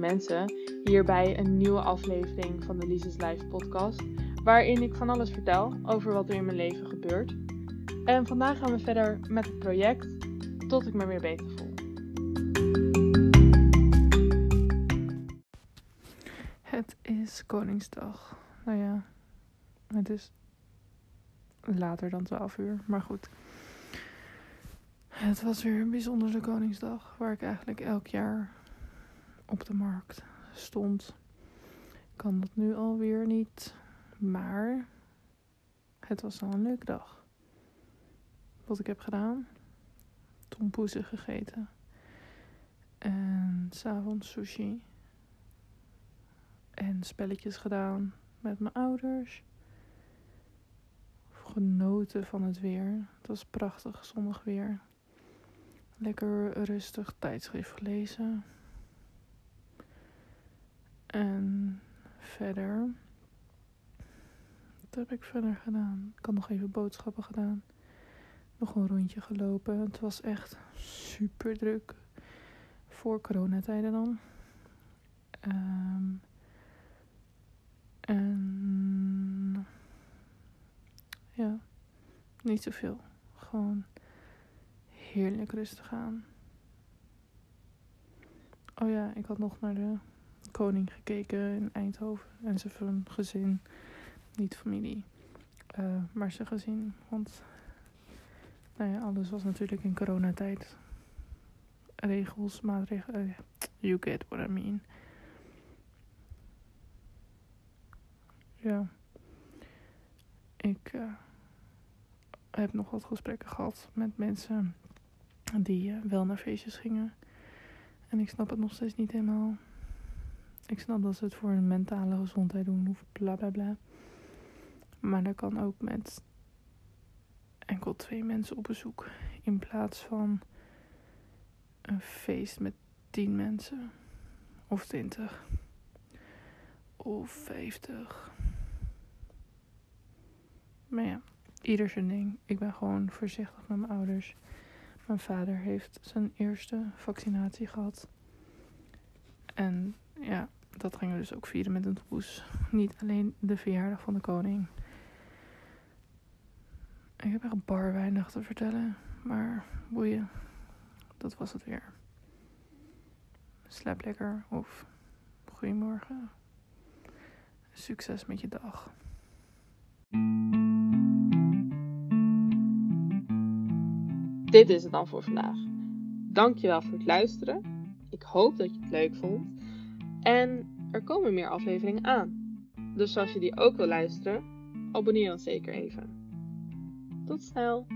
mensen, hier bij een nieuwe aflevering van de Lises Life podcast, waarin ik van alles vertel over wat er in mijn leven gebeurt. En vandaag gaan we verder met het project tot ik me weer beter voel. Het is Koningsdag. Nou ja, het is later dan 12 uur, maar goed. Het was weer een bijzondere Koningsdag, waar ik eigenlijk elk jaar op de markt stond. Kan dat nu alweer niet, maar het was al een leuke dag. Wat ik heb gedaan? Tompoezen gegeten. En s'avonds sushi. En spelletjes gedaan met mijn ouders. Genoten van het weer. Het was prachtig zonnig weer. Lekker rustig tijdschrift gelezen. En verder. Wat heb ik verder gedaan? Ik had nog even boodschappen gedaan. Nog een rondje gelopen. Het was echt super druk. Voor coronatijden dan. Um, en ja, niet zoveel. Gewoon heerlijk rustig aan. Oh ja, ik had nog naar de koning gekeken in Eindhoven. En zijn gezin. Niet familie. Uh, maar zijn gezin. Want nou ja, alles was natuurlijk in coronatijd. Regels, maatregelen. You get what I mean. Ja. Ik uh, heb nog wat gesprekken gehad met mensen die wel naar feestjes gingen. En ik snap het nog steeds niet helemaal. Ik snap dat ze het voor hun mentale gezondheid doen of bla bla bla. Maar dat kan ook met enkel twee mensen op bezoek. In plaats van een feest met tien mensen. Of twintig. Of vijftig. Maar ja, ieder zijn ding. Ik ben gewoon voorzichtig met mijn ouders. Mijn vader heeft zijn eerste vaccinatie gehad. En dat gingen we dus ook vieren met een poes. Niet alleen de verjaardag van de koning. Ik heb echt bar weinig te vertellen. Maar boeien. Dat was het weer. Slaap lekker of goedemorgen. Succes met je dag. Dit is het dan voor vandaag. Dankjewel voor het luisteren. Ik hoop dat je het leuk vond. En er komen meer afleveringen aan. Dus als je die ook wil luisteren, abonneer dan zeker even. Tot snel!